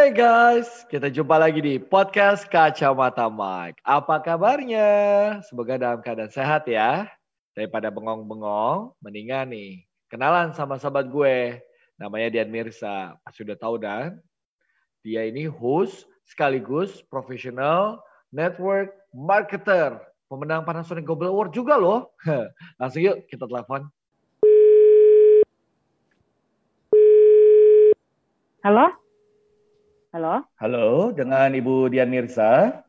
Hey guys, kita jumpa lagi di podcast Kacamata Mike. Apa kabarnya? Semoga dalam keadaan sehat ya. Daripada bengong-bengong, mendingan nih kenalan sama sahabat gue. Namanya Dian Mirsa. Sudah tahu dan? Dia ini host sekaligus profesional network marketer. Pemenang Panasonic Global Award juga loh. Langsung yuk kita telepon. Halo? Halo? Halo, dengan Ibu Dian Mirsa.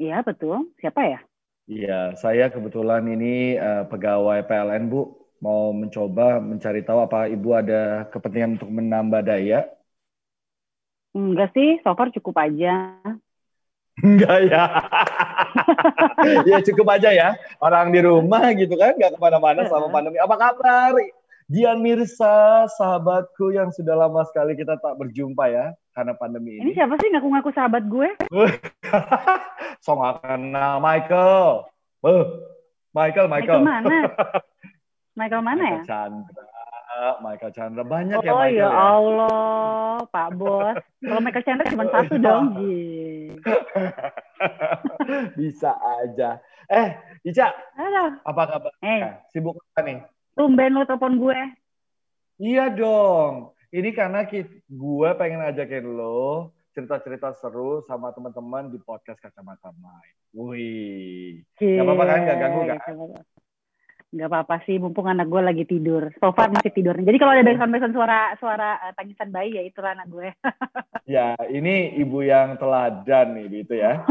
Iya, betul. Siapa ya? Iya, saya kebetulan ini uh, pegawai PLN, Bu. Mau mencoba mencari tahu apa Ibu ada kepentingan untuk menambah daya? Enggak sih, so far cukup aja. Enggak ya. ya cukup aja ya. Orang di rumah gitu kan, nggak ke mana-mana sama pandemi. Apa kabar? Dian Mirsa, sahabatku yang sudah lama sekali kita tak berjumpa ya karena pandemi ini. Ini siapa sih ngaku-ngaku sahabat gue? so nggak kenal Michael. Uh, Michael, Michael. Michael mana? Michael mana Michael ya? Chandra. Michael Chandra banyak oh, ya Michael ya. ya. Allah, Pak Bos. Kalau Michael Chandra cuma satu dong. Bisa aja. Eh, Ica. Halo. Apa kabar? Eh. Sibuk apa nih? Tumben lo telepon gue. Iya dong. Ini karena gue pengen ngajakin lo cerita-cerita seru sama teman-teman di podcast Kacamata Main. Wih. Gak apa-apa kan? Gak ganggu kan? Gak apa-apa sih, mumpung anak gue lagi tidur. So far masih tidur. Jadi kalau ada backsound-backsound suara suara uh, tangisan bayi ya itu anak gue. ya, ini ibu yang teladan nih gitu ya.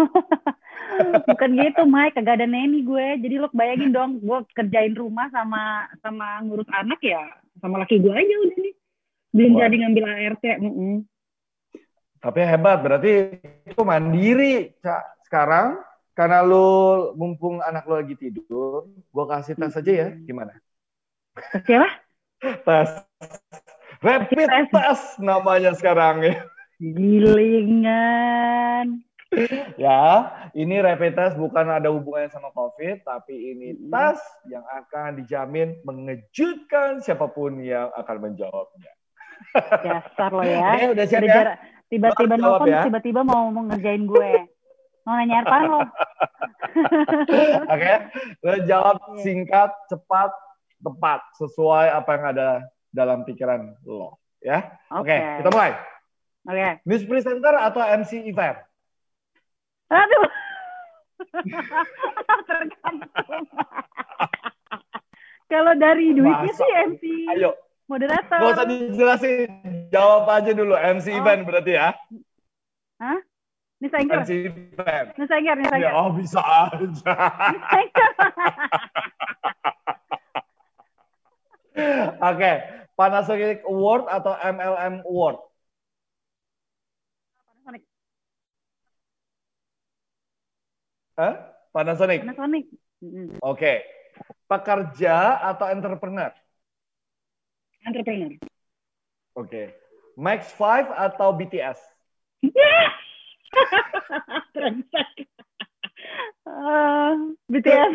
Bukan gitu, Mike. Kagak ada neni gue. Jadi lo bayangin dong, gue kerjain rumah sama sama ngurus anak ya, sama laki gue aja udah nih. Belum Wah. jadi ngambil ART. Mm -mm. Tapi hebat, berarti itu mandiri, Cak. Sekarang, karena lo mumpung anak lo lagi tidur, gue kasih tes aja ya, gimana? Siapa? tes. Rapid tes. tes namanya sekarang ya. Gilingan ya, ini rapid test bukan ada hubungannya sama COVID, tapi ini tes yang akan dijamin mengejutkan siapa pun yang akan menjawabnya. Dasar lo ya. Oke, udah siap ya? Tiba-tiba nelfon, ya. tiba-tiba mau mau ngerjain gue. Mau nanya apa lo? Oke, lo jawab singkat, cepat, tepat, sesuai apa yang ada dalam pikiran lo. Ya, oke, okay. okay, kita mulai. Oke. Okay. News presenter atau MC event? Aduh. Tergantung. Kalau dari duitnya Masa? sih MC. Ayo. Moderator. Gak usah dijelasin. Jawab aja dulu. MC oh. event berarti ya. Hah? Nisa Engker. MC event. Nisa Engker, Nisa Ya, oh bisa aja. Oke. Okay. Panasonic Award atau MLM Award? Hah? Panasonic. Panasonic. Oke. Okay. Pekerja atau entrepreneur? Entrepreneur. Oke. Okay. Max 5 atau BTS? uh, BTS.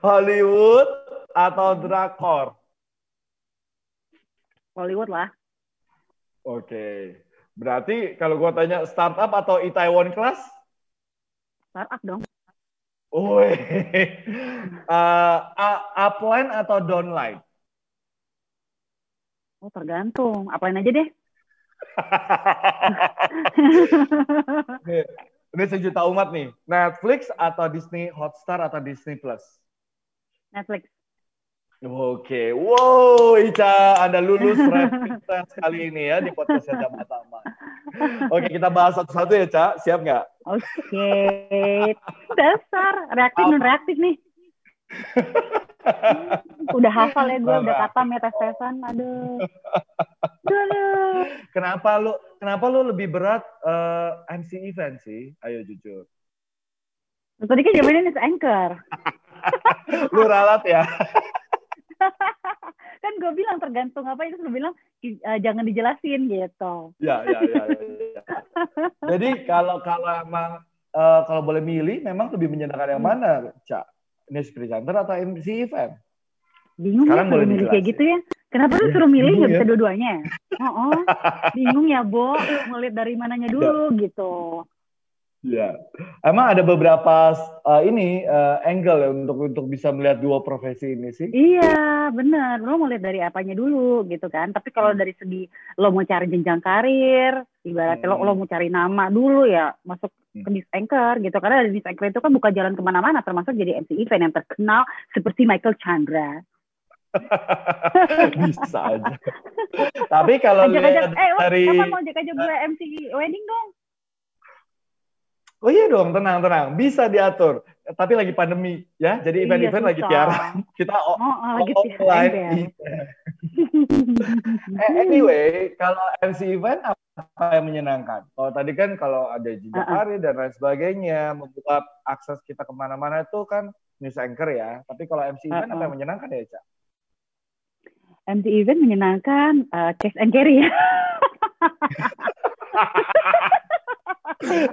Hollywood atau drakor? Hollywood lah. Oke. Okay. Berarti kalau gue tanya startup atau Itaewon Class? Startup dong. Woi. uh, upline atau downline? Oh tergantung. Upline aja deh. Ini sejuta umat nih. Netflix atau Disney Hotstar atau Disney Plus? Netflix. Oke, wow Ica, Anda lulus rapid test kali ini ya di podcast Jam Pertama. Oke, kita bahas satu-satu ya, Ca. Siap nggak? Oke, dasar reaktif non reaktif nih. udah hafal ya gue, udah kata ya tes-tesan, aduh. aduh. Kenapa lu, kenapa lu lebih berat uh, eh, MC event sih? Ayo jujur. Tadi kan jamanin anchor. lu ralat ya. kan gue bilang tergantung apa itu gue bilang uh, jangan dijelasin gitu. Ya ya ya. ya, ya. Jadi kalau kalau emang uh, kalau boleh milih, memang lebih menyenangkan yang hmm. mana, Cak? News presenter atau MC event? Bingung Sekarang ya boleh milih kayak gitu ya. Kenapa lu Ya, suruh milih nggak ya. bisa dua-duanya? Oh, oh. bingung ya, Bo. Ngeliat dari mananya dulu gitu. Iya. Emang ada beberapa uh, ini uh, angle ya untuk untuk bisa melihat dua profesi ini sih. Iya, benar. Lo mau lihat dari apanya dulu gitu kan. Tapi kalau dari segi lo mau cari jenjang karir, ibaratnya lo, Hmm. lo mau cari nama dulu ya, masuk ke Hmm. news anchor gitu. Karena dari news anchor itu kan buka jalan ke mana-mana, termasuk jadi MC event yang terkenal seperti Michael Chandra. bisa aja. Tapi kalau Ajak-ajak, lihat eh lo dari kapan mau ajak-ajak gue MC wedding dong? Oh iya dong, tenang tenang, bisa diatur. Tapi lagi pandemi ya, jadi Iya, event-event lagi susah. tiara. Kita Oh, oh lagi online. Iya. Eh, anyway, kalau MC event apa yang menyenangkan? Kalau tadi kan kalau ada jenjang Uh-uh. karir dan lain sebagainya, membuka akses kita ke mana-mana itu kan news anchor ya. Tapi kalau MC event apa Uh-uh. yang menyenangkan ya, Cak? MC event menyenangkan, uh, cash and carry ya.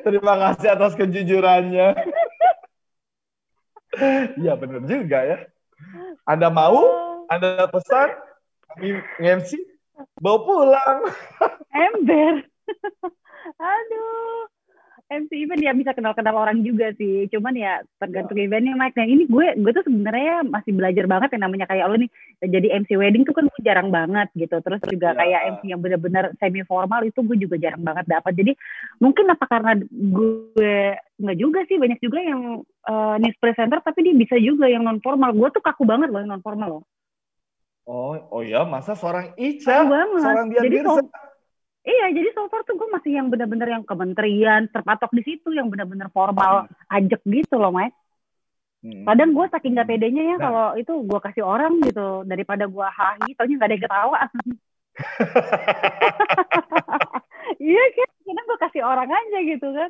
Terima kasih atas kejujurannya. Iya benar juga ya. Anda mau, Anda pesan, kami MC, bawa pulang. ember. Aduh. MC event ya bisa kenal-kenal orang juga sih. Cuman ya tergantung eventnya Mike. Nah ini gue gue tuh sebenarnya masih belajar banget yang namanya kayak lo nih jadi MC wedding tuh kan gue jarang banget gitu. Terus juga Ya. kayak MC yang benar-benar semi formal itu gue juga jarang banget dapat. Jadi mungkin apa karena gue nggak juga sih banyak juga yang uh, news presenter tapi dia bisa juga yang non formal. Gue tuh kaku banget loh yang non formal loh. Oh, oh ya, masa seorang Ica, seorang Dian Jadi so- Iya, jadi so far tuh gue masih yang benar-benar yang kementerian terpatok di situ yang benar-benar formal ajak gitu loh, Mike. Hmm. Kadang gue saking gak pedenya ya Nah. kalau itu gue kasih orang gitu daripada gue hahi, taunya gak ada yang ketawa. iya kan, kadang gue kasih orang aja gitu kan.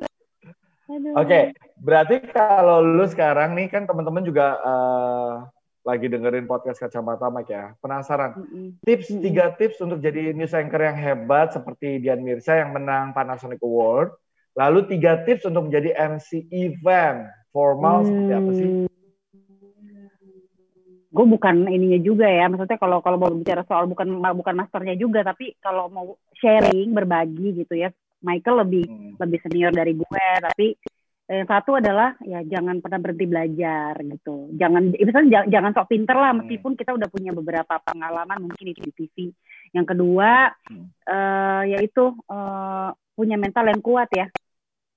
Oke, berarti kalau lu sekarang nih kan teman-teman juga eh, lagi dengerin podcast kacamata Mike ya. Penasaran? Mm-mm. Tips Mm-mm. tiga tips untuk jadi news anchor yang hebat seperti Dian Mirza yang menang Panasonic Award. Lalu tiga tips untuk menjadi MC event formal seperti apa sih? Gue bukan ininya juga ya, maksudnya kalau kalau mau bicara soal bukan bukan masternya juga, tapi kalau mau sharing berbagi gitu ya, Michael lebih Hmm. lebih senior dari gue tapi yang satu adalah ya jangan pernah berhenti belajar gitu jangan misalnya jangan, jangan sok pinter lah Hmm. meskipun kita udah punya beberapa pengalaman mungkin di TV yang kedua Hmm. eh, yaitu eh, punya mental yang kuat ya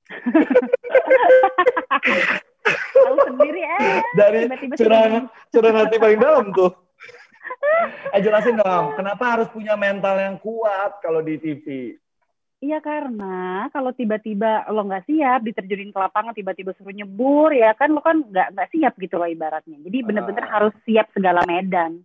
tahu sendiri eh Dari tiba-tiba curahan curahan hati paling dalam tuh. Eh jelasin dong, kenapa harus punya mental yang kuat kalau di TV? Iya karena kalau tiba-tiba lo nggak siap diterjunin ke lapangan tiba-tiba suruh nyebur ya kan lo kan nggak nggak siap gitu loh ibaratnya. Jadi bener-bener Ah. harus siap segala medan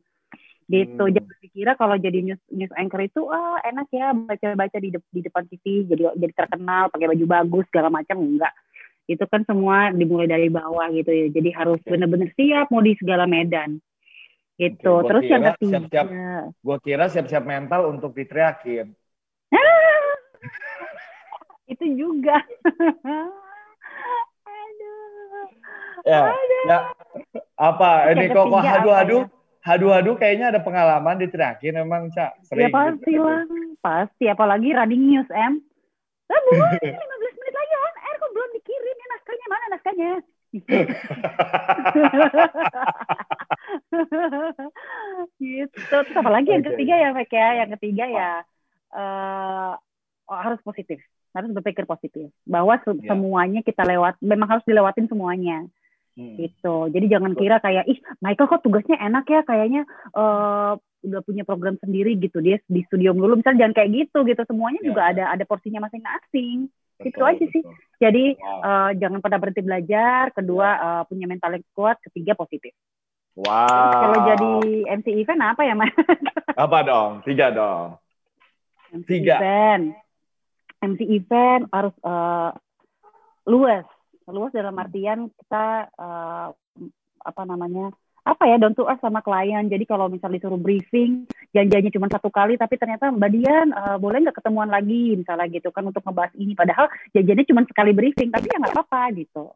gitu. Hmm. Jangan dikira kalau jadi news news anchor itu ah enak ya baca-baca di, de- di depan TV jadi jadi terkenal pakai baju bagus segala macam enggak. Itu kan semua dimulai dari bawah gitu ya. Jadi harus bener-bener siap mau di segala medan. Gitu. Oke, gua Terus yang kira ketiga. siap-siap. Gue kira siap-siap mental untuk diteriakin. Itu juga. Aduh. Ya, ya. Apa? Ini kok kok ketiga apa hadu-hadu? ya? Hadu-hadu kayaknya ada pengalaman diteriakin emang, Cak. Ya Sering pasti gitu. lah, pasti. Apalagi running news, Em. Ah, buruan, ini 15 menit lagi on air kok belum dikirim ya naskahnya mana naskahnya? gitu. Terus apa lagi yang ketiga ya, Mek ya? Yang ketiga ya eh oh, harus positif, harus berpikir positif. Bahwa se- Ya. semuanya kita lewat, memang harus dilewatin semuanya Hmm. gitu. Jadi jangan Betul. kira kayak ih Michael kok tugasnya enak ya kayaknya eh udah punya program sendiri gitu dia di studio dulu misalnya jangan kayak gitu gitu semuanya Ya, juga ya. ada ada porsinya masing-masing. Itu Betul, aja sih. betul. Jadi Wow. eh, jangan pernah berhenti belajar. Kedua eh, punya mental yang kuat. Ketiga positif. Wow. Terus kalau jadi MC event apa ya mas? apa dong? Tiga dong. MC Tiga. event. MC event harus eh, luas. Luas dalam artian kita eh, apa namanya? apa ya down to earth sama klien. Jadi kalau misalnya disuruh briefing, janjinya cuma satu kali, tapi ternyata Mbak Dian eh, boleh nggak ketemuan lagi misalnya gitu kan untuk ngebahas ini. Padahal janjinya cuma sekali briefing, tapi ya nggak apa-apa gitu.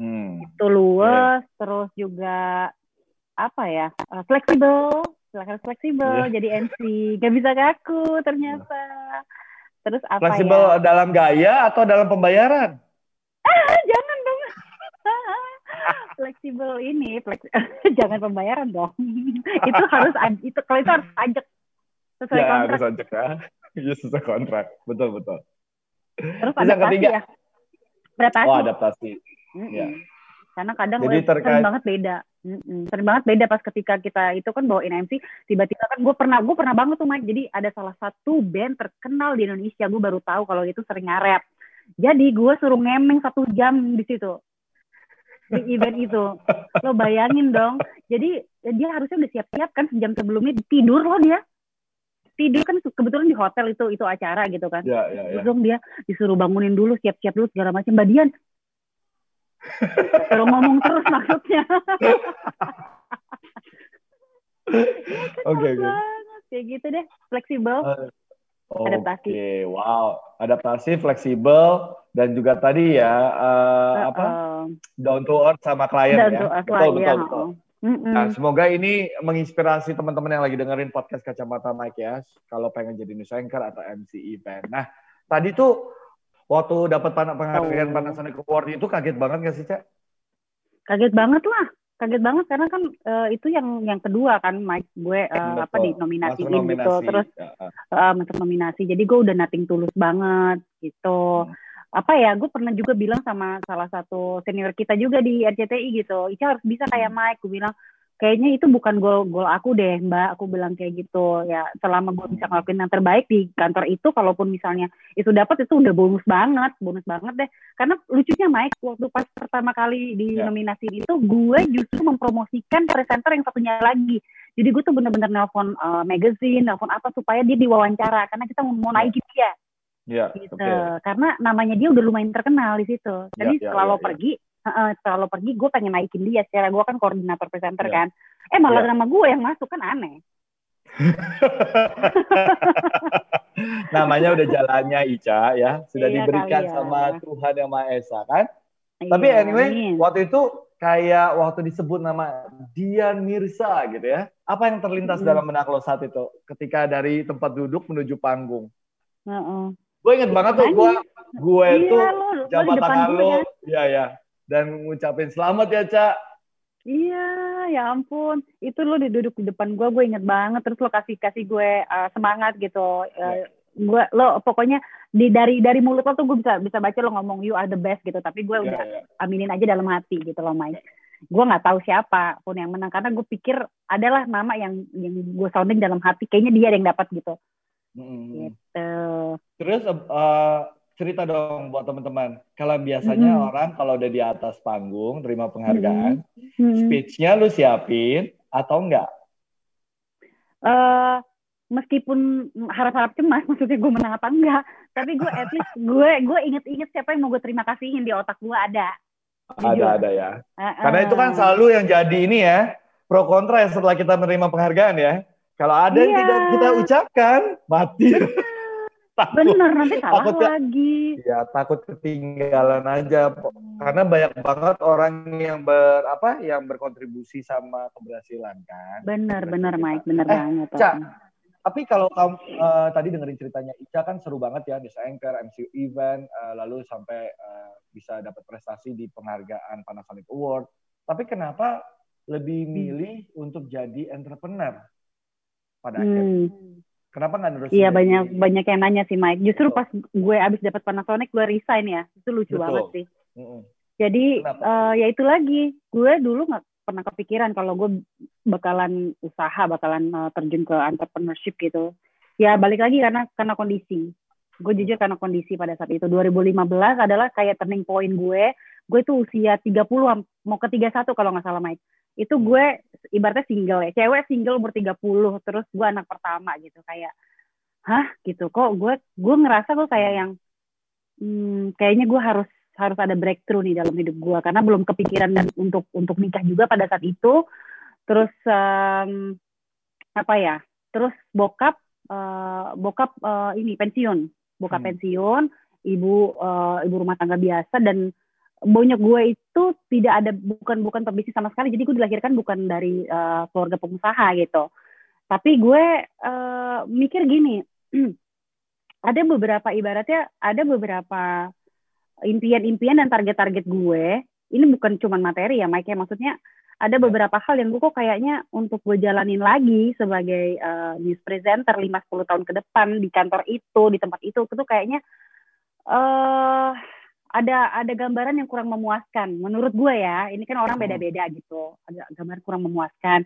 Hmm. Itu luas, terus juga apa ya eh, fleksibel, harus fleksibel Iya. jadi MC gak bisa kaku ternyata terus apa Fleksibel ya dalam gaya atau dalam pembayaran? jangan dong fleksibel ini fleks jangan pembayaran dong itu harus itu kalau itu harus pajak sesuai ya, kontrak harus ojek ya. Iya, sesuai kontrak. Betul, betul. terus Terus yang ketiga? ya adaptasi Oh, adaptasi. Mm-mm. ya. karena kadang Jadi terkait- banget beda Mm-mm. sering banget beda pas ketika kita itu kan bawain MC tiba-tiba kan gue pernah gue pernah banget tuh Mike jadi ada salah satu band terkenal di Indonesia gue baru tahu kalau itu sering ngarep jadi gue suruh ngemeng satu jam di situ di event itu lo bayangin dong jadi eh, dia harusnya udah siap-siap kan sejam sebelumnya tidur loh dia tidur kan kebetulan di hotel itu itu acara gitu kan Ya, ya, ya. Terus dong dia disuruh bangunin dulu, siap-siap dulu segala macam. Mbak Dian, suruh ngomong terus maksudnya. Oke, oke. banget. Kayak gitu deh, fleksibel. Oke, Adaptasi. wow. Adaptasi, fleksibel, dan juga tadi ya, eh, apa, Uh, down to earth sama klien ya. Betul, lah, betul, iya, betul. oh. Mm-mm. Nah, semoga ini menginspirasi teman-teman yang lagi dengerin podcast Kacamata Mike ya, kalau pengen jadi news anchor atau MC event. Nah, tadi tuh waktu dapat penghargaan Oh. Panasonic Award itu kaget banget gak sih, Cak? Kaget banget lah. Kaget banget karena kan eh, itu yang yang kedua kan Mike gue eh, apa Betul. di nominasiin Masuk gitu nominasi. terus Ya, eh, masuk nominasi jadi gue udah nating tulus banget gitu Hmm. apa ya gue pernah juga bilang sama salah satu senior kita juga di RCTI gitu Ica harus bisa kayak Hmm. Mike gue bilang kayaknya itu bukan gol gol aku deh mbak aku bilang kayak gitu ya selama gue bisa ngelakuin yang terbaik di kantor itu kalaupun misalnya itu dapat itu udah bonus banget bonus banget deh karena lucunya Mike waktu pas pertama kali di Ya. nominasi itu gue justru mempromosikan presenter yang satunya lagi jadi gue tuh bener-bener nelpon uh, magazine nelpon apa supaya dia diwawancara karena kita mau Ya. naikin dia Ya, gitu oke. karena namanya dia udah lumayan terkenal di situ jadi Ya, ya, setelah ya, lo ya. Heeh, setelah lo pergi gue pengen naikin dia secara gue kan koordinator presenter Ya. kan eh malah Ya. nama gue yang masuk kan aneh Namanya udah jalannya Ica ya, sudah Iya diberikan ya. sama Tuhan yang Maha Esa kan? Tapi Iya, anyway, amin. waktu itu kayak waktu disebut nama Dian Mirza gitu ya. Apa yang terlintas Mm. dalam benak lo saat itu ketika dari tempat duduk menuju panggung? Heeh. Gue inget banget tuh gue gue iya itu di jabat tangan lo, iya ya, dan ngucapin selamat ya Cak. Iya, ya ampun. Itu lo duduk di depan gue, gue inget banget. Terus lo kasih kasih gue uh, semangat gitu. Uh, gue lo pokoknya di dari dari mulut lo tuh gue bisa bisa baca lo ngomong you are the best gitu. Tapi gue Iya, udah iya. aminin aja dalam hati gitu loh, Mike. Gue nggak tahu siapa pun yang menang karena gue pikir adalah nama yang yang gue sounding dalam hati. Kayaknya dia yang dapat gitu. Mm-mm. Gitu. Terus eh, cerita dong buat teman-teman. Kalau biasanya Mm-mm. orang kalau udah di atas panggung terima penghargaan, Hmm. speech-nya lu siapin atau enggak? eh meskipun harap-harap cemas maksudnya gue menang apa enggak tapi gue at least gue gue inget-inget siapa yang mau gue terima kasihin di otak gue ada. Ada ada ya. Eh, Karena itu kan selalu yang jadi ini ya pro kontra ya setelah kita menerima penghargaan ya. Kalau ada yang Iya. tidak kita ucapkan mati. Takut. bener nanti salah Takut lagi Ya takut ketinggalan aja. Karena banyak banget orang yang ber apa yang berkontribusi sama keberhasilan kan. bener Berarti bener Mike bener Eh, banget Ca, Tapi kalau kamu eh, tadi dengerin ceritanya Ica kan seru banget ya, news anchor, MC event, eh, lalu sampai eh, bisa dapat prestasi di penghargaan Panasonic Award. Tapi kenapa lebih Hmm. milih untuk jadi entrepreneur pada akhirnya? Hmm. Kenapa nggak nerusin? Iya jadi- banyak banyak yang nanya sih Mike. Justru Betul. pas gue abis dapat Panasonic gue resign ya. Itu lucu Betul. banget sih. Mm-mm. Jadi Kenapa? eh, ya itu lagi. Gue dulu nggak pernah kepikiran kalau gue bakalan usaha, bakalan eh, terjun ke entrepreneurship gitu. Ya balik lagi karena karena kondisi. Gue jujur karena kondisi pada saat itu 2015 adalah kayak turning point gue. Gue tuh usia 30 am- mau ke 31 kalau nggak salah Mike. Itu gue ibaratnya single ya. Cewek single umur 30 terus gue anak pertama gitu. Kayak hah? Gitu. Kok gue gue ngerasa gue kayak yang hmm, kayaknya gue harus harus ada breakthrough nih dalam hidup gue. Karena belum kepikiran dan untuk untuk nikah juga pada saat itu. Terus em, apa ya? Terus bokap eh, bokap eh, ini pensiun. Bokap Hmm. pensiun ibu eh, ibu rumah tangga biasa dan bonyok gue itu tidak ada bukan bukan pebisnis sama sekali jadi gue dilahirkan bukan dari eh, keluarga pengusaha gitu Tapi gue uh, mikir gini, ada beberapa ibaratnya ada beberapa impian-impian dan target-target gue. Ini bukan cuma materi ya, Mike. Ya. Maksudnya ada ya. beberapa hal yang gue kok kayaknya untuk gue jalanin lagi sebagai uh, news presenter 5-10 tahun ke depan di kantor itu, di tempat itu, itu kayaknya uh, ada ada gambaran yang kurang memuaskan. Menurut gue ya, ini kan orang hmm. beda-beda gitu. Ada gambar kurang memuaskan.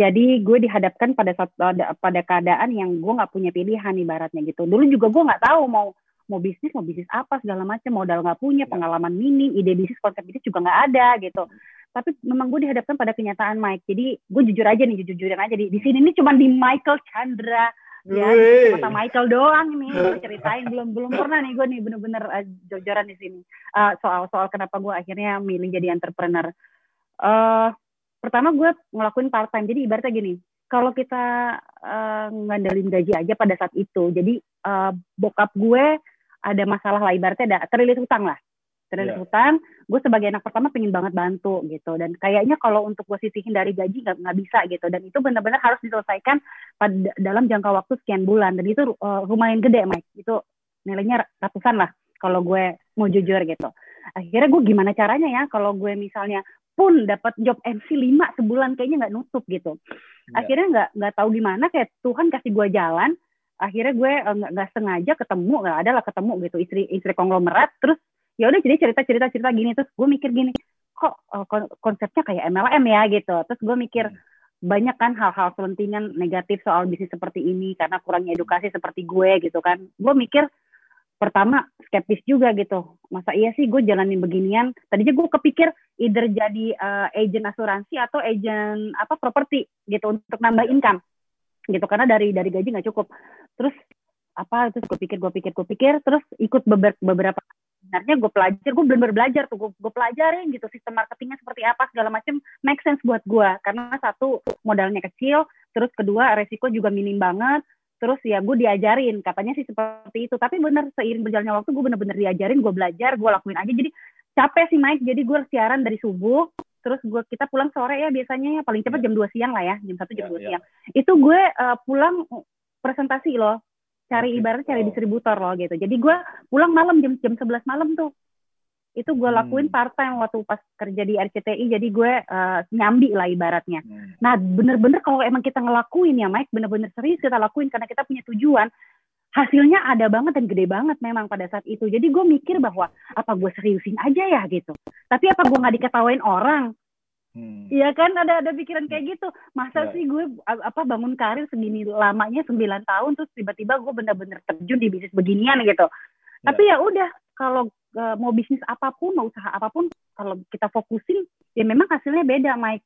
Jadi gue dihadapkan pada saat pada keadaan yang gue nggak punya pilihan ibaratnya gitu. Dulu juga gue nggak tahu mau mau bisnis mau bisnis apa segala macam modal nggak punya ya. pengalaman minim ide bisnis konsep bisnis juga nggak ada gitu tapi memang gue dihadapkan pada kenyataan Mike jadi gue jujur aja nih jujur jujuran aja di, di sini ini cuma di Michael Chandra ya kata Michael doang nih gue ceritain belum belum pernah nih gue nih bener-bener uh, jojoran di sini. Uh, soal soal kenapa gue akhirnya milih jadi entrepreneur. Uh, pertama gue ngelakuin part time jadi ibaratnya gini kalau kita uh, ngandelin gaji aja pada saat itu jadi uh, bokap gue ada masalah lah ibaratnya ada terlilit hutang lah terlilit yeah. hutang gue sebagai anak pertama pengen banget bantu gitu. Dan kayaknya kalau untuk gue sisihin dari gaji nggak bisa gitu. Dan itu benar-benar harus diselesaikan pada dalam jangka waktu sekian bulan. Dan itu uh, lumayan gede Mike. Itu nilainya ratusan lah kalau gue mau jujur gitu. Akhirnya gue gimana caranya ya kalau gue misalnya pun dapat job MC 5 sebulan kayaknya nggak nutup gitu. Yeah. Akhirnya nggak nggak tahu gimana kayak Tuhan kasih gue jalan. Akhirnya gue eh, nggak uh, sengaja ketemu nggak ada lah ketemu gitu. Istri istri konglomerat terus ya udah jadi cerita cerita cerita gini. Terus gue mikir gini kok uh, konsepnya kayak MLM ya? Gitu. Terus gue mikir hmm. banyak kan hal-hal selentingan negatif soal bisnis seperti ini karena kurangnya edukasi seperti gue gitu kan. Gue mikir pertama skeptis juga gitu. Masa iya sih gue jalanin beginian? Tadinya gue kepikir either jadi uh, agent asuransi atau agent apa properti gitu untuk nambah iya. income. Gitu karena dari dari gaji nggak cukup. Terus apa terus gue pikir gue pikir gue pikir. Terus ikut beberapa beberapa sebenarnya gue pelajar gue benar-benar belajar tuh. Gue, gue pelajarin gitu sistem marketingnya seperti apa segala macam make sense buat gue karena satu modalnya kecil terus kedua resiko juga minim banget. Terus ya gue diajarin katanya sih seperti itu. Tapi benar seiring berjalannya waktu gue benar-benar diajarin gue belajar gue lakuin aja. Jadi capek sih Mike. Jadi gue siaran dari subuh terus gue kita pulang sore ya biasanya ya. Paling cepat jam 2 siang lah ya jam satu jam yeah, dua yeah. siang. Itu gue uh, pulang presentasi loh cari ibarat cari distributor loh gitu jadi gue pulang malam jam jam sebelas malam tuh itu gue lakuin hmm. part time waktu pas kerja di RCTI jadi gue uh, nyambi lah ibaratnya hmm. nah bener-bener kalau emang kita ngelakuin ya Mike bener-bener serius kita lakuin karena kita punya tujuan hasilnya ada banget dan gede banget memang pada saat itu. Jadi gue mikir bahwa apa gue seriusin aja ya gitu. Tapi apa gue nggak diketawain orang? Hmm. Iya kan ada ada pikiran kayak gitu. Masa yeah. sih gue apa bangun karir segini lamanya 9 tahun terus tiba-tiba gue bener-bener terjun di bisnis beginian gitu. Yeah. Tapi ya udah kalau uh, mau bisnis apa pun, mau usaha apa pun, kalau kita fokusin ya memang hasilnya beda, Mike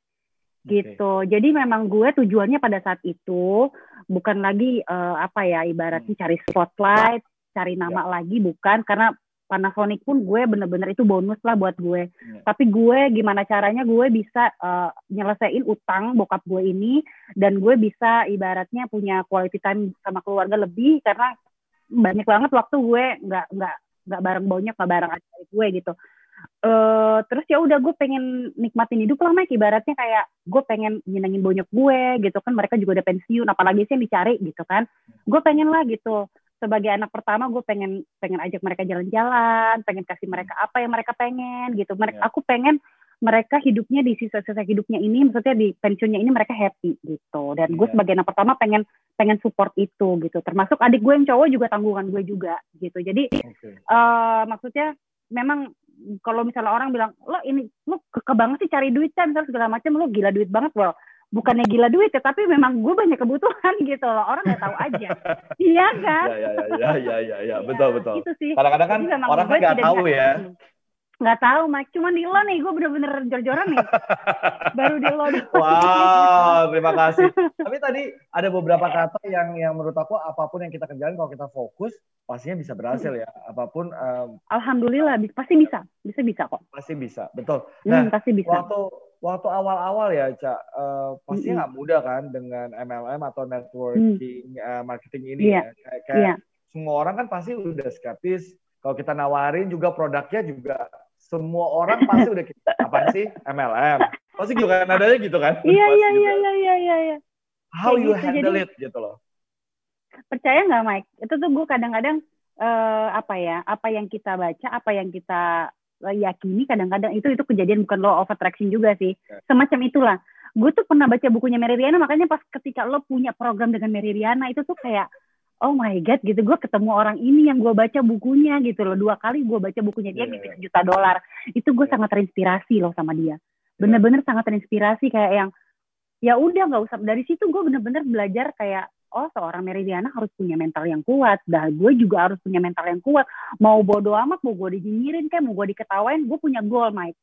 gitu. Okay. Jadi memang gue tujuannya pada saat itu bukan lagi uh, apa ya ibaratnya hmm. cari spotlight, cari nama yeah. lagi bukan karena Panasonic pun gue bener-bener itu bonus lah buat gue. Yeah. Tapi gue gimana caranya gue bisa uh, nyelesain utang bokap gue ini dan gue bisa ibaratnya punya quality time sama keluarga lebih karena banyak banget waktu gue nggak nggak nggak bareng banyak nggak bareng adik gue gitu uh, terus ya udah gue pengen nikmatin hidup lah Mike ibaratnya kayak gue pengen nyenengin bonyok gue gitu kan mereka juga udah pensiun apalagi sih yang dicari gitu kan gue pengen lah gitu sebagai anak pertama gue pengen pengen ajak mereka jalan-jalan pengen kasih mereka apa yang mereka pengen gitu mereka yeah. aku pengen mereka hidupnya di sisa-sisa hidupnya ini maksudnya di pensiunnya ini mereka happy gitu dan gue yeah. sebagai anak pertama pengen pengen support itu gitu termasuk adik gue yang cowok juga tanggungan gue juga gitu jadi okay. uh, eh, maksudnya memang kalau misalnya orang bilang lo ini lo keke banget sih cari duit kan misalnya segala macam lo gila duit banget loh bukannya gila duit ya tapi memang gue banyak kebutuhan gitu loh. Orang nggak tahu aja. Iya kan? Ya ya ya ya ya ya betul betul. itu sih. Kadang-kadang kan orang kan nggak tahu ya. Nggak tahu mak cuma di lo nih gue bener-bener jor-joran nih. Baru di lo wow terima kasih. Tapi tadi ada beberapa kata yang yang menurut aku apa pun yang kita kerjain kalau kita fokus pastinya bisa berhasil ya. Apa pun um, alhamdulillah pasti bisa. Bisa bisa kok. Pasti bisa. Betul. Hmm, nah hmm, pasti bisa. waktu waktu awal-awal ya cak uh, pasti nggak -hmm. mudah kan dengan MLM atau networking mm. uh, marketing ini yeah. ya kayak, kayak yeah. semua orang kan pasti udah skeptis kalau kita nawarin juga produknya juga semua orang pasti udah apa sih MLM pasti gitu kan adanya gitu kan iya iya iya iya iya iya how Kayak you gitu, handle jadi- it gitu loh. percaya nggak Mike itu tuh gue kadang-kadang eh, apa ya apa yang kita baca apa yang kita eh, yakini kadang-kadang itu itu kejadian bukan law of attraction juga sih. Ya. semacam itulah. Gue tuh pernah baca bukunya Mary Riana makanya pas ketika lo punya program dengan Mary Riana itu tuh kayak oh my god gitu. Gue ketemu orang ini yang gue baca bukunya gitu loh. Dua kali gue baca bukunya dia Iya, gitu iya. juta dolar. Itu gue Iya. sangat terinspirasi loh sama dia. Bener-bener sangat terinspirasi kayak yang ya udah nggak usah. Dari situ gue bener-bener belajar kayak oh seorang Meridiana harus punya mental yang kuat dah gue juga harus punya mental yang kuat mau bodo amat mau gue dijinyirin kayak mau gue diketawain gue punya goal Mike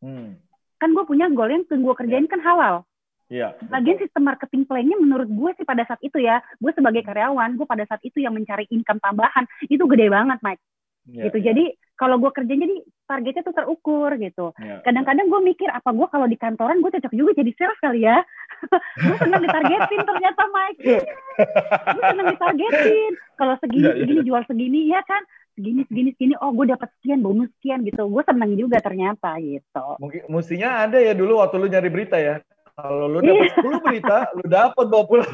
Hmm. kan gue punya goal yang gue kerjain kan halal Iya. Lagian sistem marketing plan-nya menurut gue sih pada saat itu ya, gue sebagai karyawan, gue pada saat itu yang mencari income tambahan, itu gede banget, Mike. Iya, gitu. iya, Jadi kalau gue kerja jadi targetnya tuh terukur gitu. iya. Kadang-kadang gue mikir apa gue kalau di kantoran gue cocok juga jadi sales kali ya. gue senang ditargetin ternyata Mike. gue senang ditargetin. Kalau segini Iya, iya. segini jual segini ya kan. Segini segini segini oh gue dapat sekian bonus sekian gitu. Gue senang juga ternyata gitu. Mungkin mestinya ada ya dulu waktu lu nyari berita ya. Kalau lu Iya. dapat 10 berita, lu dapat bawa pulang.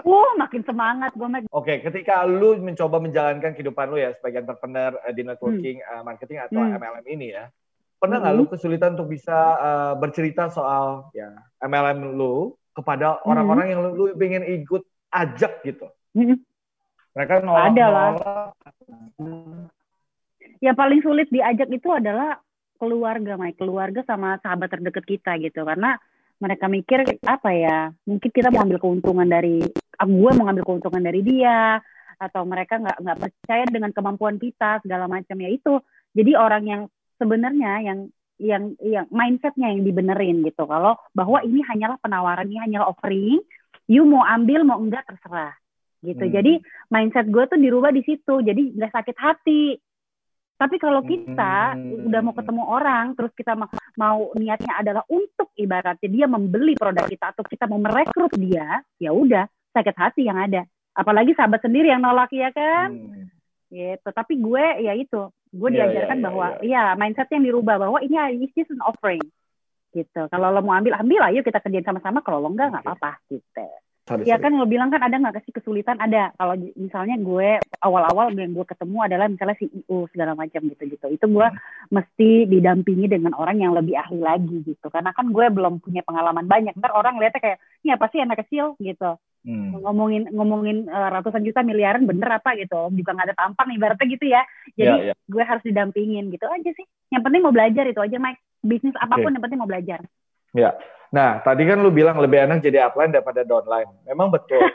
Uh makin semangat gue. Oke, ketika lu mencoba menjalankan kehidupan lu ya sebagai entrepreneur eh, di networking, eh, marketing atau Hmm. MLM ini ya, pernah nggak Hmm. lu kesulitan untuk bisa eh, bercerita soal ya MLM lu kepada Hmm. orang-orang yang lu, lu pengen ikut ajak gitu? Mm-mm. Mereka nolak Ada lah. yang paling sulit diajak itu adalah keluarga, Mike. Keluarga sama sahabat terdekat kita gitu. Karena mereka mikir apa ya? Mungkin kita mau ambil keuntungan dari gue mau ngambil keuntungan dari dia atau mereka nggak nggak percaya dengan kemampuan kita segala macam ya itu. Jadi orang yang sebenarnya yang yang yang mindsetnya yang dibenerin gitu. Kalau bahwa ini hanyalah penawaran, ini hanyalah offering, you mau ambil mau enggak terserah gitu. Hmm. Jadi mindset gue tuh dirubah di situ. Jadi nggak sakit hati. Tapi kalau kita Hmm. udah mau ketemu orang, terus kita mau, mau niatnya adalah untuk ibaratnya dia membeli produk kita atau kita mau merekrut dia, ya udah sakit hati yang ada. Apalagi sahabat sendiri yang nolak ya kan, Hmm. gitu. Tapi gue ya itu, gue Iya, diajarkan iya, iya, bahwa ya mindsetnya yang dirubah bahwa ini is just an offering, gitu. Kalau lo mau ambil, ambil ayo kita kerjain sama-sama. Kalau lo enggak nggak Oke. apa-apa, gitu. Sorry, Ya sorry. kan lo bilang kan ada nggak sih kesulitan? Ada. Kalau misalnya gue awal-awal yang gue ketemu adalah misalnya CEO segala macam gitu-gitu. Itu gue mesti didampingi dengan orang yang lebih ahli lagi gitu. Karena kan gue belum punya pengalaman banyak. Ntar orang lihatnya kayak, ini apa sih anak kecil gitu. Hmm. Ngomongin ngomongin eh, ratusan juta miliaran bener apa gitu. Juga nggak ada tampang ibaratnya gitu ya. Jadi Ya, ya. gue harus didampingin gitu aja sih. Yang penting mau belajar itu aja Mike. Bisnis apa pun yang penting mau belajar. Ya. Nah, tadi kan lu bilang lebih enak jadi upline daripada downline. Memang betul.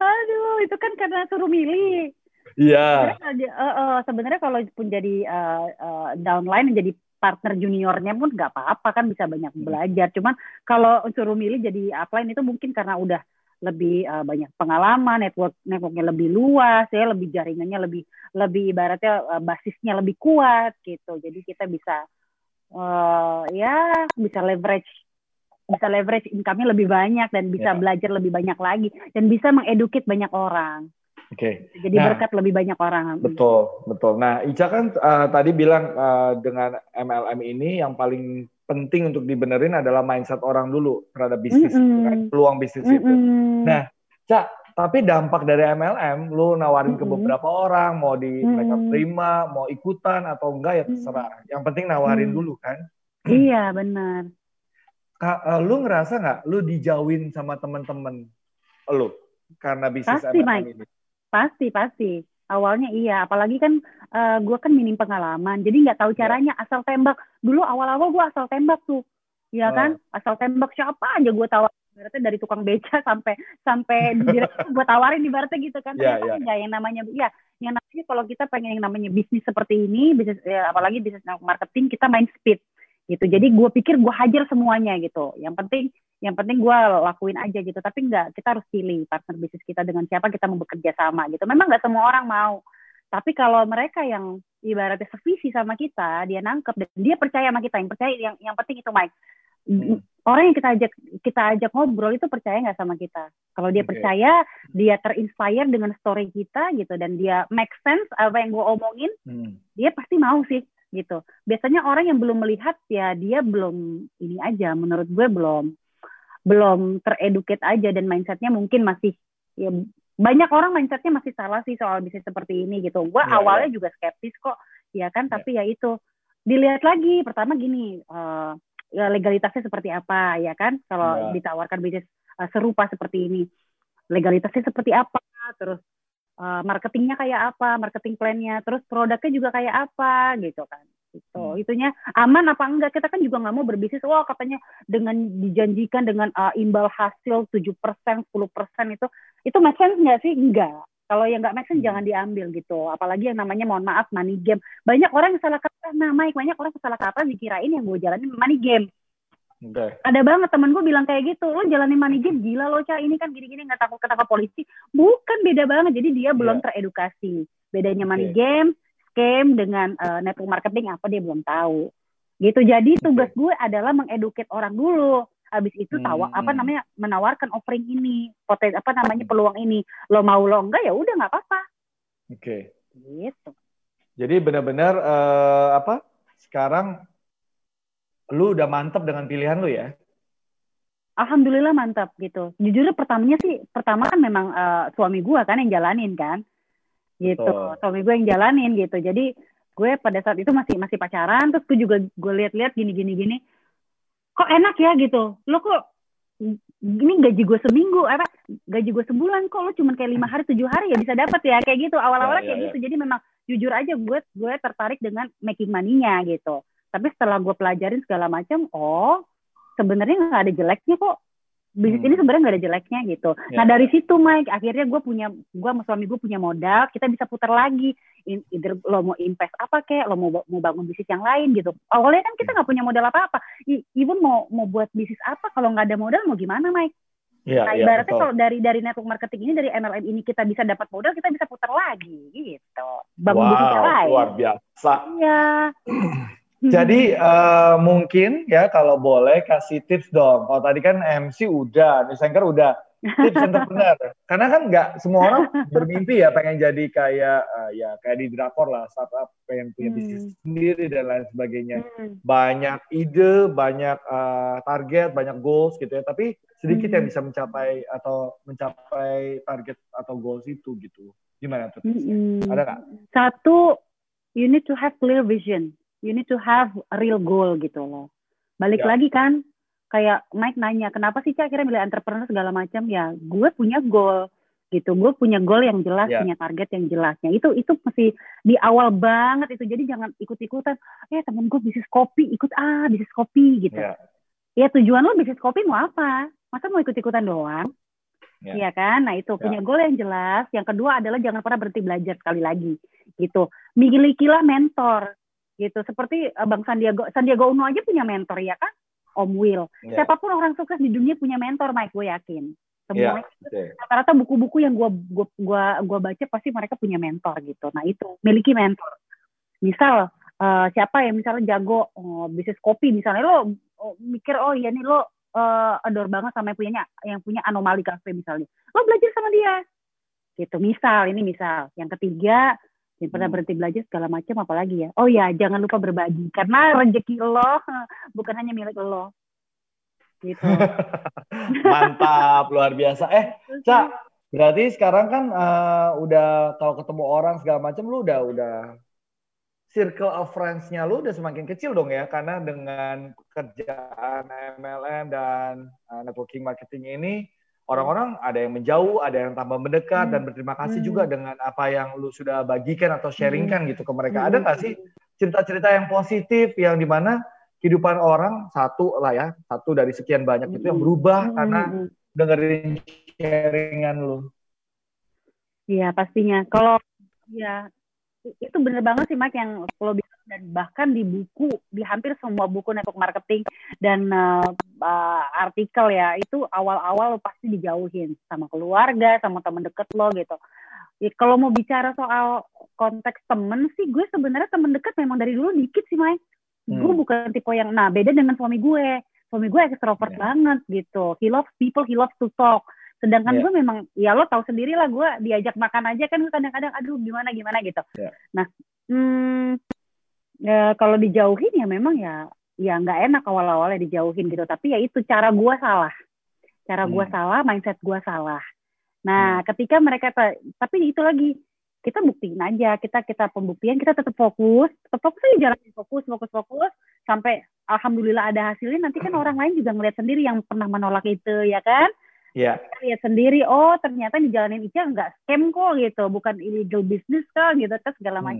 Aduh, itu kan karena suruh milih. Iya. Sebenarnya, kalau- eh, eh, sebenarnya kalau pun jadi eh, eh, downline jadi partner juniornya pun nggak apa-apa kan bisa banyak Hmm. belajar. Cuman kalau suruh milih jadi upline itu mungkin karena udah lebih eh, banyak pengalaman, network networknya lebih luas, ya lebih jaringannya lebih lebih ibaratnya eh, basisnya lebih kuat gitu. Jadi kita bisa eh, ya bisa leverage bisa leverage income-nya lebih banyak dan bisa Ya. belajar lebih banyak lagi dan bisa mengeduket banyak orang. Oke. Jadi Nah, berkat lebih banyak orang. Betul, betul. Nah, Ica kan eh, tadi bilang eh, dengan MLM ini yang paling penting untuk dibenerin adalah mindset orang dulu terhadap bisnis, Mm-mm. gitu kan, peluang bisnis itu. Mm-mm. Nah, Cak, tapi dampak dari MLM, lu nawarin ke Mm-mm. beberapa orang, mau di mereka Mm-mm. terima, mau ikutan atau enggak ya terserah. Yang penting nawarin Mm. dulu kan. iya benar. Ka- eh, lu ngerasa nggak lu dijauhin sama teman-teman lu karena bisnis Pasti, MLM Mike. ini? Pasti pasti. Awalnya iya, apalagi kan gue kan minim pengalaman, jadi nggak tahu Iya. caranya asal tembak. Dulu awal-awal gue asal tembak tuh, ya Oh. kan? Asal tembak siapa aja gue tawar. Ibaratnya dari tukang beca sampai sampai gue tawarin ibaratnya gitu kan. Iya, Ternyata iya. enggak yang namanya ya yang namanya kalau kita pengen yang namanya bisnis seperti ini, bisnis ya, apalagi bisnis marketing kita main speed gitu. Jadi gue pikir gue hajar semuanya gitu. Yang penting yang penting gue lakuin aja gitu. Tapi enggak, kita harus pilih partner bisnis kita dengan siapa kita mau bekerja sama gitu. Memang nggak semua orang mau. Tapi kalau mereka yang ibaratnya sevisi sama kita, dia nangkep dan dia percaya sama kita. Yang percaya yang yang penting itu Mike. Orang yang kita ajak kita ajak ngobrol itu percaya nggak sama kita. Kalau dia Oke. percaya, dia terinspire dengan story kita gitu dan dia make sense apa yang gue omongin, Hmm. dia pasti mau sih gitu. Biasanya orang yang belum melihat ya dia belum ini aja menurut gue belum belum tereduket aja dan mindsetnya mungkin masih ya banyak orang mindsetnya masih salah sih soal bisnis seperti ini gitu. Gue Iya, awalnya juga skeptis kok, ya kan. Tapi ya itu dilihat lagi. Pertama gini, ya legalitasnya seperti apa, ya kan? Kalau Iya. ditawarkan bisnis eh, serupa seperti ini, legalitasnya seperti apa? Terus eh, marketingnya kayak apa? Marketing plan-nya, terus produknya juga kayak apa, gitu kan? Gitu. Hmm. Itunya aman apa enggak? Kita kan juga nggak mau berbisnis. Wah katanya dengan dijanjikan dengan eh, imbal hasil 7%, 10% itu itu make sense nggak sih? Enggak. Kalau yang nggak make sense Hmm. jangan diambil gitu. Apalagi yang namanya mohon maaf money game. Banyak orang yang salah kata, nah Mike, banyak orang yang salah kata dikirain yang gue jalanin money game. Oke. Ada banget temen gue bilang kayak gitu, lo jalanin money game gila lo cah ini kan gini-gini nggak takut ketangkap polisi. Bukan beda banget. Jadi dia belum Iya. teredukasi. Bedanya money Oke. game, scam dengan eh, network marketing apa dia belum tahu. Gitu. Jadi tugas gue adalah mengeduket orang dulu. Habis itu tawa Hmm. apa namanya menawarkan offering ini, poten apa namanya peluang ini. Lo mau lo enggak ya udah nggak apa-apa. Oke. Gitu. Jadi benar-benar eh, apa? Sekarang lu udah mantep dengan pilihan lu ya? Alhamdulillah mantap gitu. Jujur pertamanya sih, pertama kan memang eh, suami gue kan yang jalanin kan, gitu. Betul. Suami gue yang jalanin gitu. Jadi gue pada saat itu masih masih pacaran, terus gue juga gue lihat-lihat gini gini gini, kok enak ya gitu. Lo kok ini gaji gue seminggu, apa gaji gue sebulan kok lo cuma kayak lima hari tujuh hari ya bisa dapat ya kayak gitu. Awal-awalnya Ya, ya, kayak ya. gitu. Jadi memang jujur aja gue gue tertarik dengan making money-nya gitu. Tapi setelah gue pelajarin segala macam, oh sebenarnya nggak ada jeleknya kok. Bisnis Hmm. ini sebenarnya nggak ada jeleknya gitu. Ya. Nah dari situ Mike, akhirnya gue punya, gue sama suami gue punya modal, kita bisa putar lagi. In- Either lo mau invest apa kek, lo mau mau bangun bisnis yang lain gitu. Awalnya kan kita nggak punya modal apa-apa. I- Even mau mau buat bisnis apa, kalau nggak ada modal mau gimana Mike? Iya, Nah iya, ibaratnya betul. kalau dari dari network marketing ini, dari MLM ini kita bisa dapat modal, kita bisa putar lagi gitu. Bangun bisnis yang Wow, lain. luar biasa. Iya. Jadi eh, mungkin ya kalau boleh kasih tips dong. Kalau tadi kan MC udah, Nisengker udah. Tips entrepreneur. Karena kan nggak semua orang bermimpi ya pengen jadi kayak eh, ya kayak di drakor lah startup pengen punya Hmm. bisnis sendiri dan lain sebagainya. Hmm. Banyak ide, banyak eh, target, banyak goals gitu ya. Tapi sedikit Hmm. yang bisa mencapai atau mencapai target atau goals itu gitu. Gimana tuh? Mm-mm. Ada nggak? Satu, you need to have clear vision. You need to have a real goal gitu loh. Balik Ya. lagi kan, kayak Mike nanya, kenapa sih Cak akhirnya milih entrepreneur segala macam? Ya, gue punya goal gitu. Gue punya goal yang jelas, Ya. punya target yang jelasnya. Itu itu mesti di awal banget itu. Jadi jangan ikut-ikutan. Eh temen gue bisnis kopi, ikut ah bisnis kopi gitu. Ya. Ya tujuan lo bisnis kopi mau apa? Masa mau ikut-ikutan doang? Ya. Iya kan? Nah itu Ya. punya goal yang jelas. Yang kedua adalah jangan pernah berhenti belajar sekali lagi. Gitu. Milikilah mentor. Gitu. Seperti eh, Bang Sandiago, Sandiago Uno aja punya mentor ya kan? Om Will. Ya. Siapa pun orang sukses di dunia punya mentor, Mike. Gue yakin. Ya. Semua Oke. rata-rata buku-buku yang gue gua, gua, gua baca pasti mereka punya mentor gitu. Nah itu miliki mentor. Misal eh, siapa yang misalnya jago oh, bisnis kopi misalnya lo oh, mikir oh iya nih lo eh, adore banget sama yang punyanya yang punya anomali cafe misalnya. Lo belajar sama dia. Gitu. Misal ini misal. Yang ketiga jangan pernah Hmm. berhenti belajar segala macam apalagi ya. Oh ya jangan lupa berbagi karena rezeki lo bukan hanya milik lo. Gitu. Mantap, luar biasa. Eh, Cak, berarti sekarang kan eh, udah kalau ketemu orang segala macam lu udah udah circle of friends-nya lu udah semakin kecil dong ya karena dengan kerjaan MLM dan eh, networking marketing ini orang-orang ada yang menjauh, ada yang tambah mendekat Hmm. dan berterima kasih Hmm. juga dengan apa yang lu sudah bagikan atau sharingkan gitu ke mereka. Ada Hmm. nggak sih cerita-cerita yang positif yang di mana kehidupan orang satu lah ya, satu dari sekian banyak itu yang Hmm. berubah Hmm, karena hmm, hmm. dengerin sharingan lu. Iya pastinya. Kalau ya itu bener banget sih Mike yang kalau bisa dan bahkan di buku di hampir semua buku network marketing dan uh, uh, artikel ya itu awal-awal lo pasti dijauhin sama keluarga sama teman deket lo gitu. Ya, kalau mau bicara soal konteks temen sih gue sebenarnya temen deket memang dari dulu dikit sih. Gue Hmm. bukan tipe yang nah beda dengan suami gue. Suami gue extrovert Ya. banget gitu. He loves people, he loves to talk. Sedangkan Ya. gue memang ya lo tahu sendiri lah gue diajak makan aja kan gue kadang-kadang aduh gimana gimana gitu. Ya. Nah, hmm, ya, kalau dijauhin ya memang ya ya nggak enak awal-awalnya dijauhin gitu. Tapi ya itu cara gue salah. cara gue Hmm. salah, mindset gue salah. Nah, Hmm. ketika mereka ta- tapi itu lagi kita buktiin aja, kita kita pembuktian, kita tetap fokus, tetap fokus aja jalanin fokus, fokus, fokus sampai alhamdulillah ada hasilnya. Nanti kan orang lain juga ngeliat sendiri yang pernah menolak itu, ya kan? Iya. Kita lihat sendiri, oh ternyata dijalanin Ica nggak scam kok gitu, bukan illegal business kok gitu, kan segala Hmm.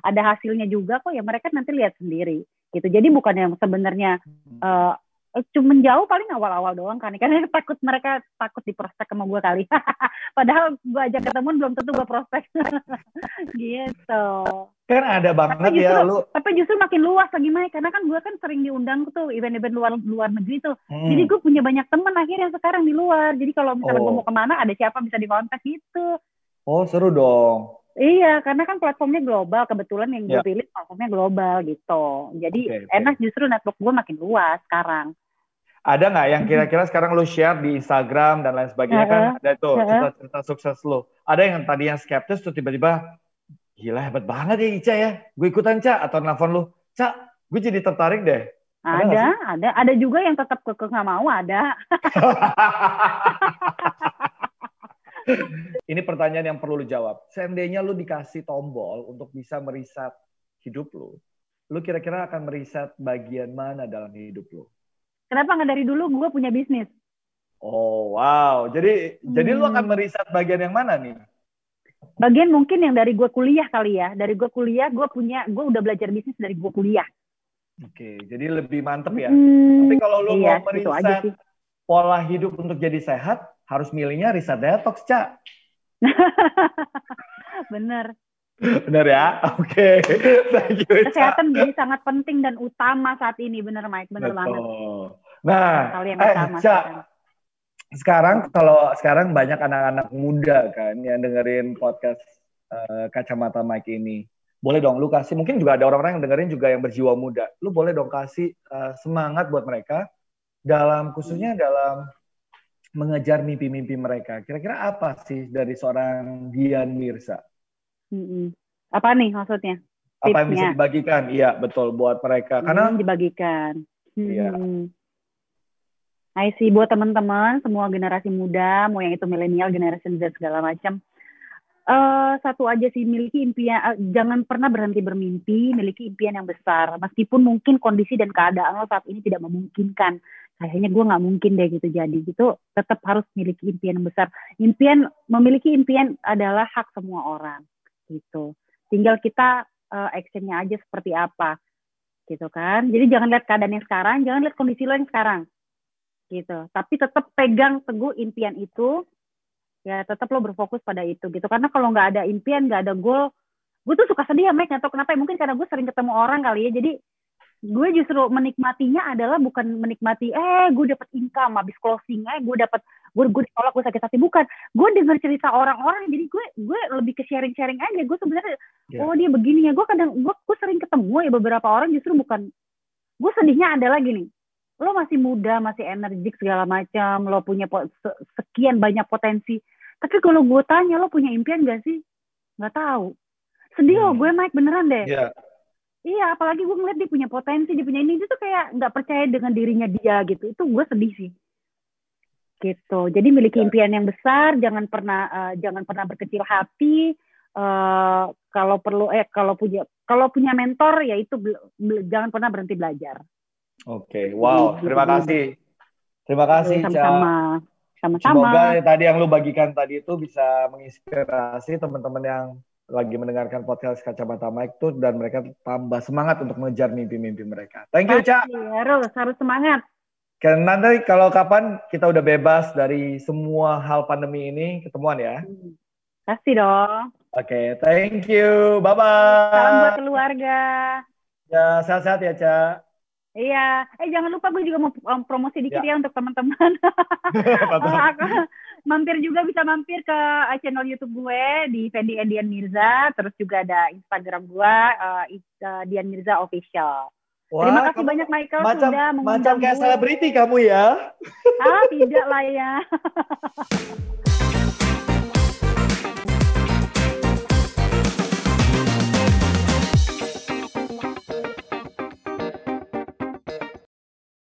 Ada hasilnya juga kok, ya mereka nanti lihat sendiri gitu. Jadi bukan yang sebenarnya eh cuma jauh paling awal-awal doang kan karena takut mereka takut di prospek sama gue kali padahal gue ajak ketemuan belum tentu gue prospek gitu Kan ada banget tapi ya justru lu. tapi justru makin luas lagi Mike karena kan gue kan sering diundang tuh event-event luar luar negeri tuh Hmm. jadi gue punya banyak teman akhirnya sekarang di luar jadi kalau misalnya gue Oh. mau ke mana ada siapa bisa dikontak gitu Oh, seru dong. Iya, karena kan platformnya global. Kebetulan yang gue Ya. pilih platformnya global gitu. Jadi Oke, oke. enak justru network gue makin luas sekarang. Ada nggak yang kira-kira sekarang lu share di Instagram dan lain sebagainya kan ada tuh cerita-cerita sukses lu. Ada yang tadi yang skeptis tuh tiba-tiba gila hebat banget ya Ica ya. Gue ikutan Ca atau nelfon lu. Ca, gue jadi tertarik deh. Ada Ada, ada, ada juga yang tetap kekeh nggak mau ada. Ini pertanyaan yang perlu lu jawab. Seandainya lu dikasih tombol untuk bisa meriset hidup lu, lu kira-kira akan meriset bagian mana dalam hidup lu? Kenapa nggak dari dulu gue punya bisnis? Oh wow, jadi jadi lu Hmm. akan meriset bagian yang mana nih? Bagian mungkin yang dari gue kuliah kali ya. Dari gue kuliah, gue punya, gue udah belajar bisnis dari gue kuliah. Oke, jadi lebih mantep ya. Hmm, Tapi kalau lu iya, mau itu aja meriset pola hidup untuk jadi sehat, harus milihnya riset detox, Ca. Bener. Bener ya? Oke. Ca. Kesehatan jadi sangat penting dan utama saat ini, bener Mike, bener banget. Betul. Nah, Hal yang eh, utama Ca, sekarang. kalau sekarang banyak anak-anak muda kan yang dengerin podcast eh, kacamata Mike ini. Boleh dong lu kasih mungkin juga ada orang-orang yang dengerin juga yang berjiwa muda. Lu boleh dong kasih eh, semangat buat mereka dalam khususnya dalam mengejar mimpi-mimpi mereka. Kira-kira apa sih dari seorang Dian? Mm-mm. Apa nih maksudnya? Apa yang bisa Tipsnya. dibagikan? Iya, betul buat mereka. Karena Hmm, dibagikan. Iya. Hmm. I see buat teman-teman semua generasi muda, mau yang itu milenial, generasi Z segala macam. eh satu aja sih miliki impian, eh, jangan pernah berhenti bermimpi, miliki impian yang besar. Meskipun mungkin kondisi dan keadaan lo saat ini tidak memungkinkan, kayaknya gue nggak mungkin deh gitu jadi gitu. Tetap harus miliki impian besar. Impian memiliki impian adalah hak semua orang gitu. Tinggal kita eh, actionnya aja seperti apa gitu kan. Jadi jangan lihat keadaan yang sekarang, jangan lihat kondisi lo yang sekarang. Gitu. Tapi tetap pegang teguh impian itu. Ya tetap lo berfokus pada itu gitu. Karena kalau nggak ada impian, nggak ada goal, gue tuh suka sedih ya Mike, nggak tahu kenapa ya. Mungkin karena gue sering ketemu orang kali ya. Jadi gue justru menikmatinya adalah bukan menikmati eh gue dapet income habis closing eh gue dapet gue gue ditolak gue sakit hati. Bukan. Gue dengar cerita orang-orang jadi gue gue lebih ke sharing sharing aja. Gue sebenarnya Ya. oh dia begini ya. Gue kadang gue gue sering ketemu ya beberapa orang justru bukan. Gue sedihnya adalah gini lo masih muda masih energik segala macam lo punya po- se- sekian banyak potensi. Tapi kalau gue tanya lo punya impian gak sih? Nggak tahu. Sedih Hmm. gue Mike beneran deh. Iya. Iya, apalagi gue ngeliat dia punya potensi, dia punya ini, dia tuh kayak nggak percaya dengan dirinya dia gitu. Itu gue sedih sih. Gitu. Jadi miliki Ya. impian yang besar, jangan pernah eh, jangan pernah berkecil hati. eh kalau perlu eh kalau punya kalau punya mentor ya itu jangan pernah berhenti belajar. Oke, wow, Gitu. terima kasih. Terima kasih. Sama-sama. Sama-sama. Semoga tadi yang lu bagikan tadi itu bisa menginspirasi teman-teman yang lagi mendengarkan podcast Kacamata Mike tuh dan mereka tambah semangat untuk mengejar mimpi-mimpi mereka. Thank you, Ca. Pasti, harus harus semangat. Karena nanti kalau kapan kita udah bebas dari semua hal pandemi ini, ketemuan ya. Hmm. Pasti dong. Oke, thank you. Salam buat Bye-bye. keluarga. Ya, sehat-sehat ya, Ca. Iya, eh jangan lupa gue juga mau um, promosi dikit Ya. ya, untuk teman-teman. Eh, mampir juga bisa mampir ke uh, channel YouTube gue di Fendi Edian Mirza, terus juga ada Instagram gue uh, Dian Mirza Official. Terima Wah, kasih kamu banyak Michael macam sudah macam mengundang kayak gue. selebriti kamu ya. Ah, tidak lah ya.